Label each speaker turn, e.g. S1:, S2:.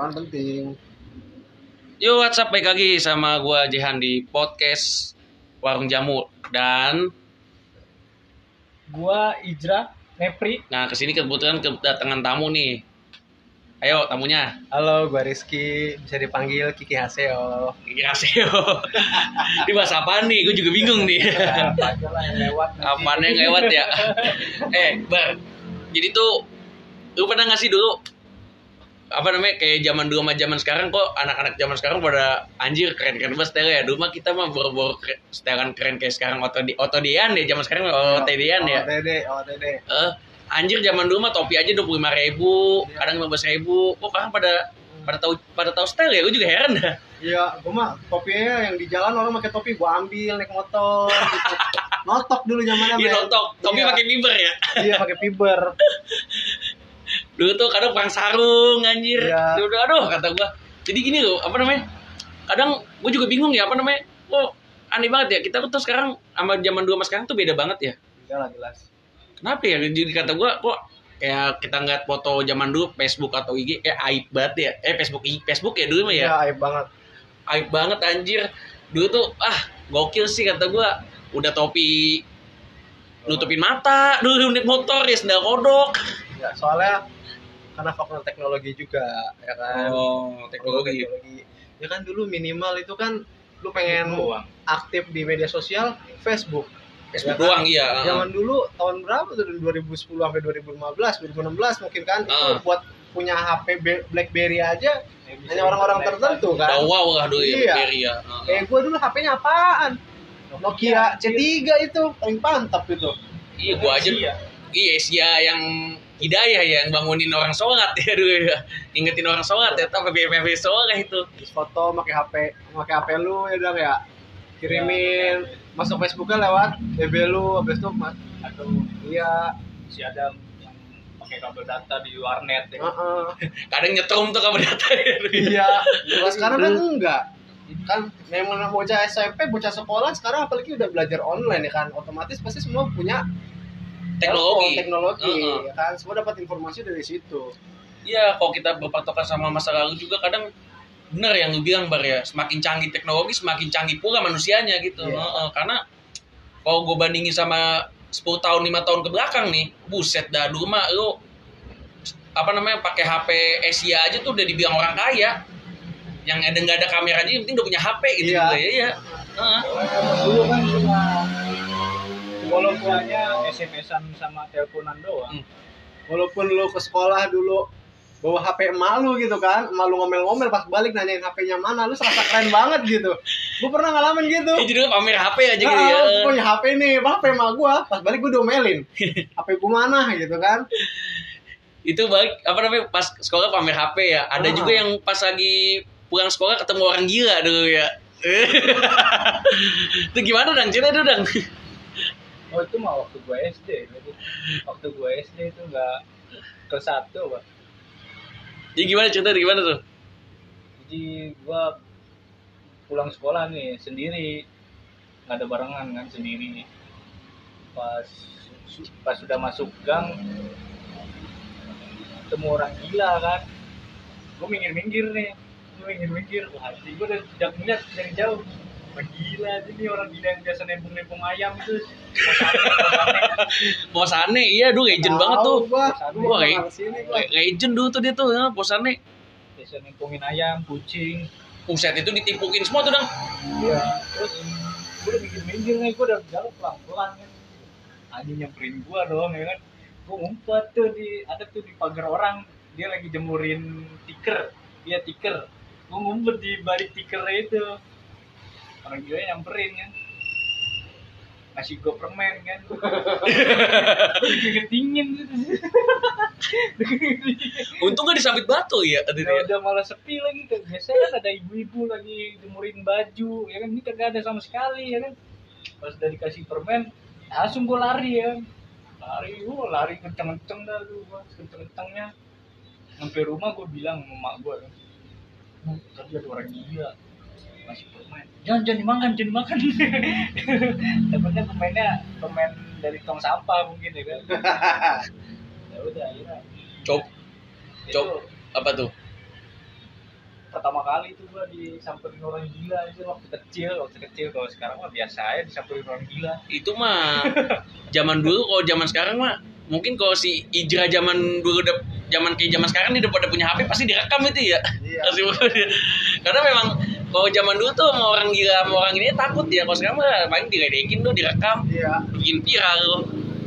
S1: Apaan penting?
S2: Yo WhatsApp baik lagi sama gua Jehan di podcast Warung Jamu dan
S3: Gua Ijra Nepri.
S2: nah ke sini kebetulan kedatangan tamu nih. Ayo tamunya.
S1: Halo, gua Rizky, bisa dipanggil Kiki Haseo.
S2: Ya Seo. Ini bahasa apaan nih? Gue juga bingung nih.
S3: Apa yang lewat.
S2: Apaan yang lewat ya? eh, Bar. Jadi tuh lu pernah nggak sih dulu apa namanya kayak zaman dulu sama zaman sekarang kok anak-anak zaman sekarang pada anjir keren-keren banget ya. Dulu mah kita mah boro-boro keren- stylean keren kayak sekarang otodi otodian deh zaman sekarang otodian ya.
S1: OTD, OTD.
S2: Eh, anjir zaman dulu mah topi aja dua puluh lima ribu, kadang lima belas ribu. Kok sekarang pada pada tahu pada tahu style ya? Gue juga heran dah.
S1: Iya, gua mah topinya yang di jalan orang pakai topi, gua ambil naik motor. Gitu. Notok dulu zamannya.
S2: Iya
S1: men.
S2: nontok, topi
S1: Iya.
S2: pakai fiber ya.
S1: Iya, pakai fiber.
S2: Dulu tuh kadang perang sarung anjir.
S1: Iya.
S2: Aduh, aduh kata gua. Jadi gini loh, apa namanya? Kadang gue juga bingung ya, apa namanya? Kok aneh banget ya. Kita tuh sekarang sama zaman dulu sama sekarang tuh beda banget ya.
S1: Udah lah jelas.
S2: Kenapa ya? Jadi kata gua kok kayak kita ngeliat foto zaman dulu Facebook atau IG kayak aib banget ya. Eh Facebook Facebook ya dulu mah ya.
S1: Iya, aib banget.
S2: Aib banget anjir. Dulu tuh ah gokil sih kata gua. Udah topi nutupin mata, dulu naik motor ya sendal kodok.
S1: Ya, soalnya karena faktor teknologi juga, ya kan.
S2: Oh, teknologi.
S1: teknologi. Ya kan dulu minimal itu kan lu pengen
S3: Doang.
S1: aktif di media sosial Facebook.
S2: Facebook
S1: Ya kan?
S2: doang iya.
S1: Zaman dulu tahun berapa tuh 2010 sampai 2015, 2016 mungkin kan itu
S2: Ah.
S1: buat punya HP Be- BlackBerry aja hanya orang-orang tertentu kan.
S2: Wow lah dulu
S1: Iya.
S2: ya, Berry ya. Heeh.
S1: Kayak gue dulu HP-nya apaan? Nokia C3 itu paling mantap itu.
S2: Iya, gua aja.
S3: Iya.
S2: Iya, Asia yang hidayah ya, yang bangunin orang sholat ya dulu ya. Ingetin orang sholat ya, tapi BMF sholat itu.
S1: Terus foto pakai HP, pakai HP lu ya udah ya. Kirimin masuk Facebooknya lewat BB lu habis itu mas
S3: Atau
S1: iya
S3: si Adam yang pakai kabel data di warnet ya.
S1: heeh.
S2: Kadang nyetrum tuh kabar data ya.
S1: iya kalau sekarang kan enggak kan memang bocah SMP bocah sekolah sekarang apalagi udah belajar online ya kan otomatis pasti semua punya
S2: Teknologi.
S1: telepon, teknologi
S2: Heeh.
S1: ya kan semua dapat informasi dari situ
S2: Iya, kalau kita berpatokan sama masa lalu juga kadang bener yang lu bilang bar ya, semakin canggih teknologi semakin canggih pula manusianya gitu.
S1: Iya.
S2: Heeh, karena kalau gue bandingin sama 10 tahun 5 tahun ke belakang nih, buset dah dulu mah lu apa namanya pakai HP Asia aja tuh udah dibilang orang kaya. Yang ada nggak ada kameranya, yang penting udah punya HP gitu
S1: Iya.
S2: juga ya. Iya. Heeh.
S3: Dulu kan cuma walaupun hanya SMS-an sama teleponan doang.
S2: Hmm.
S1: walaupun lu ke sekolah dulu bawa HP emak lu gitu kan emak lu ngomel-ngomel pas balik nanyain HP-nya mana lu serasa keren banget gitu gua pernah ngalamin gitu
S2: Eh, jadi lu pamer HP aja gitu
S1: Nah,
S2: ya.
S1: aku punya HP nih, HP emak gua? Pas balik gua domelin. HP gua mana gitu kan?
S2: itu balik apa namanya pas sekolah pamer HP ya ada
S1: Ah.
S2: juga yang pas lagi pulang sekolah ketemu orang gila dulu ya itu gimana dang cerita itu dang
S3: Oh itu mah waktu gue SD. Waktu gue SD itu nggak ke satu, pak.
S2: jadi gimana cerita gimana tuh
S3: Jadi gue pulang sekolah nih sendiri, nggak ada barengan kan sendiri. Pas pas sudah masuk gang, ketemu orang gila kan. Gue minggir-minggir nih, gue minggir-minggir. Wah, hati gue udah udah ngeliat dari jauh. Gila aja nih orang gila yang biasa nembung-nembung ayam itu.
S2: Posane iya dulu legend banget tuh
S1: Gua,
S2: legend dulu tuh dia tuh ya, Posane
S3: biasa nembungin ayam, kucing,
S2: Puset itu ditimpukin semua tuh dang
S3: Iya. Terus gue udah minggir-minggir nih, gue udah jalan pelan-pelan kan. Anjing nyamperin gue dong ya kan. Gue ngumpet tuh di ada tuh di pagar orang. Dia lagi jemurin tiker. Dia tiker. Gue ngumpet di balik tikernya itu. Orang gila nyamperin kan. Ngasih gue permen kan. Gue dingin
S2: untung gak disambit batu ya tadi dia.
S3: udah malah sepi lagi kan. Biasanya kan ada ibu-ibu lagi jemurin baju, ya kan ini kagak ada sama sekali ya kan. Pas udah dikasih permen, langsung gue lari ya. Lari, gue lari kenceng-kenceng dah gua kenceng-kencengnya. Sampai rumah gue bilang sama emak gue kan. "Bu, Tadi ada orang gila masih permen. Jangan jangan dimakan, jangan dimakan. Dapatnya permennya permen dari tong sampah mungkin ya kan. ya udah akhirnya
S2: cop Cop. apa tuh
S3: pertama kali itu gua disamperin orang gila itu waktu kecil waktu kecil kalau sekarang mah biasa aja disamperin orang gila
S2: itu mah zaman dulu kalau zaman sekarang mah mungkin kalau si Ijra zaman dulu udah zaman kayak zaman sekarang nih udah pada punya HP pasti direkam itu ya
S1: Iya.
S2: Karena memang kalau zaman dulu tuh sama orang gila sama orang ini takut ya. Kalau sekarang mah paling diledekin tuh direkam.
S1: Iya.
S2: bikin viral